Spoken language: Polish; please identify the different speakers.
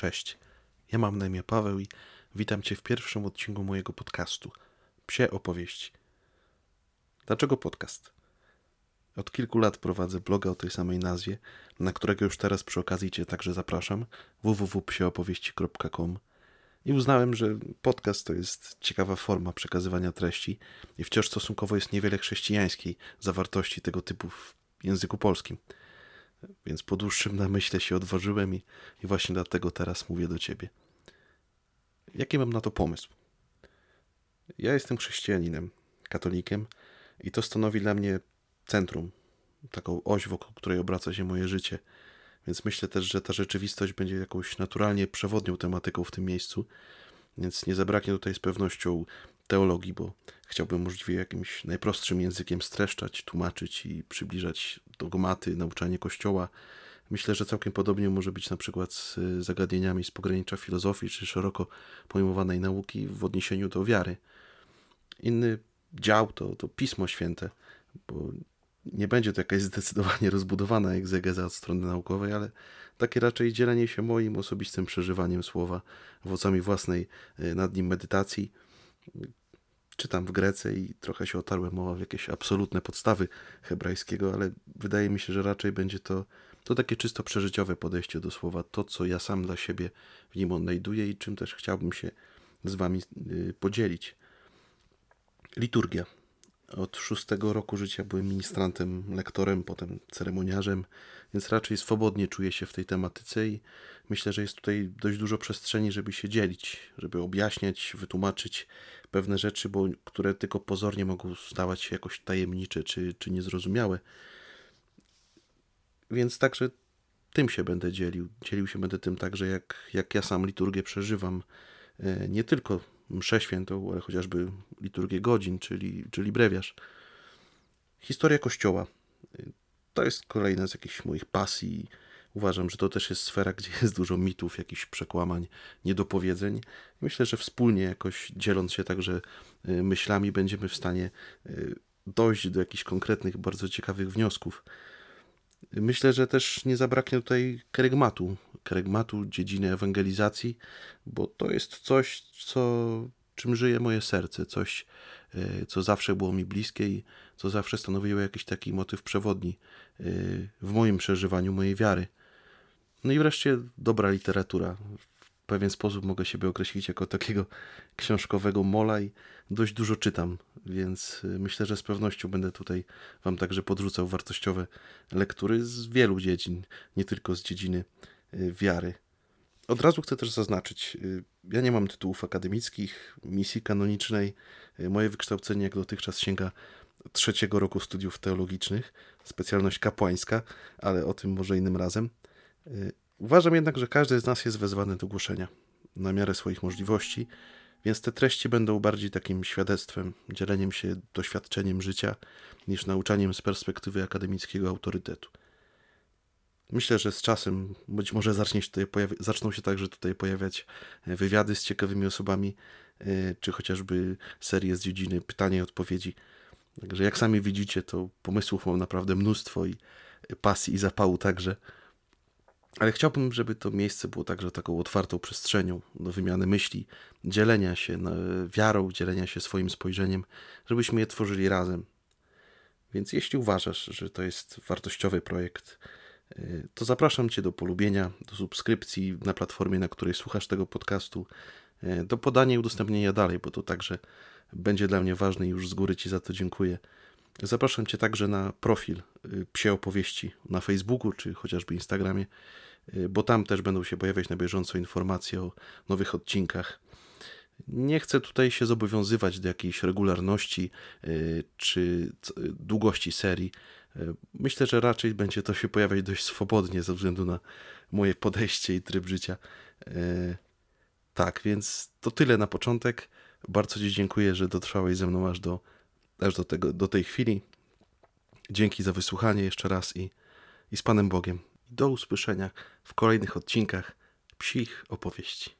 Speaker 1: Cześć, ja mam na imię Paweł i witam Cię w pierwszym odcinku mojego podcastu Psie opowieści. Dlaczego podcast? Od kilku lat prowadzę bloga o tej samej nazwie, na którego już teraz przy okazji Cię także zapraszam www.psieopowieści.com i uznałem, że podcast to jest ciekawa forma przekazywania treści i wciąż stosunkowo jest niewiele chrześcijańskiej zawartości tego typu w języku polskim – więc po dłuższym namyśle się odważyłem i, i właśnie dlatego teraz mówię do ciebie. Jaki mam na to pomysł? Ja jestem chrześcijaninem, katolikiem i to stanowi dla mnie centrum, taką oś, wokół której obraca się moje życie. Więc myślę też, że ta rzeczywistość będzie jakąś naturalnie przewodnią tematyką w tym miejscu. Więc nie zabraknie tutaj z pewnością teologii, bo chciałbym możliwie jakimś najprostszym językiem streszczać, tłumaczyć i przybliżać dogmaty, nauczanie Kościoła. Myślę, że całkiem podobnie może być na przykład z zagadnieniami z pogranicza filozofii czy szeroko pojmowanej nauki w odniesieniu do wiary. Inny dział to, to Pismo Święte, bo nie będzie to jakaś zdecydowanie rozbudowana egzegeza od strony naukowej, ale takie raczej dzielenie się moim osobistym przeżywaniem słowa, owocami własnej e, nad nim medytacji, czytam w Grece i trochę się otarłem o jakieś absolutne podstawy hebrajskiego, ale wydaje mi się, że raczej będzie to, to takie czysto przeżyciowe podejście do słowa, to co ja sam dla siebie w nim odnajduję i czym też chciałbym się z Wami y, podzielić. Liturgia. Od szóstego roku życia byłem ministrantem, lektorem, potem ceremoniarzem, więc raczej swobodnie czuję się w tej tematyce i myślę, że jest tutaj dość dużo przestrzeni, żeby się dzielić, żeby objaśniać, wytłumaczyć pewne rzeczy, bo, które tylko pozornie mogą stawać się jakoś tajemnicze czy, czy niezrozumiałe. Więc także tym się będę dzielił. Dzielił się będę tym także, jak, jak ja sam liturgię przeżywam. E, nie tylko mszę świętą, ale chociażby liturgię godzin, czyli, czyli brewiarz. Historia Kościoła. To jest kolejna z jakichś moich pasji. Uważam, że to też jest sfera, gdzie jest dużo mitów, jakichś przekłamań, niedopowiedzeń. Myślę, że wspólnie jakoś dzieląc się także y, myślami będziemy w stanie y, dojść do jakichś konkretnych, bardzo ciekawych wniosków. Myślę, że też nie zabraknie tutaj kerygmatu, kerygmatu dziedziny ewangelizacji, bo to jest coś, co, czym żyje moje serce, coś, y, co zawsze było mi bliskie i co zawsze stanowiło jakiś taki motyw przewodni w moim przeżywaniu mojej wiary. No i wreszcie dobra literatura. Pewien sposób mogę siebie określić jako takiego książkowego mola i dość dużo czytam, więc y, myślę, że z pewnością będę tutaj Wam także podrzucał wartościowe lektury z wielu dziedzin, nie tylko z dziedziny y, wiary. Od razu chcę też zaznaczyć, y, ja nie mam tytułów akademickich, misji kanonicznej. Moje wykształcenie jak dotychczas sięga trzeciego roku studiów teologicznych, specjalność kapłańska, ale o tym może innym razem. Uważam jednak, że każdy z nas jest wezwany do głoszenia na miarę swoich możliwości, więc te treści będą bardziej takim świadectwem, dzieleniem się doświadczeniem życia, niż nauczaniem z perspektywy akademickiego autorytetu. Myślę, że z czasem być może zacznie się tutaj pojawi- zaczną się także tutaj pojawiać e, wywiady z ciekawymi osobami, e, czy chociażby serie z dziedziny pytania i odpowiedzi. Także jak sami widzicie, to pomysłów mam naprawdę mnóstwo i pasji i zapału także. Ale chciałbym, żeby to miejsce było także taką otwartą przestrzenią do wymiany myśli, dzielenia się wiarą, dzielenia się swoim spojrzeniem, żebyśmy je tworzyli razem. Więc jeśli uważasz, że to jest wartościowy projekt, y, to zapraszam Cię do polubienia, do subskrypcji na platformie, na której słuchasz tego podcastu, y, do podania i udostępnienia dalej, bo to także będzie dla mnie ważne i już z góry Ci za to dziękuję. Zapraszam Cię także na profil y, Psie Opowieści na Facebooku czy chociażby Instagramie, y, bo tam też będą się pojawiać na bieżąco informacje o nowych odcinkach. Nie chcę tutaj się zobowiązywać do jakiejś regularności y, czy długości serii. Myślę, że raczej będzie to się pojawiać dość swobodnie ze względu na moje podejście i tryb życia. Tak, więc to tyle na początek. Bardzo Ci dziękuję, że dotrwałeś ze mną aż do aż do, tego, do tej chwili. Dzięki za wysłuchanie jeszcze raz i, i z Panem Bogiem. Do usłyszenia w kolejnych odcinkach psich opowieści.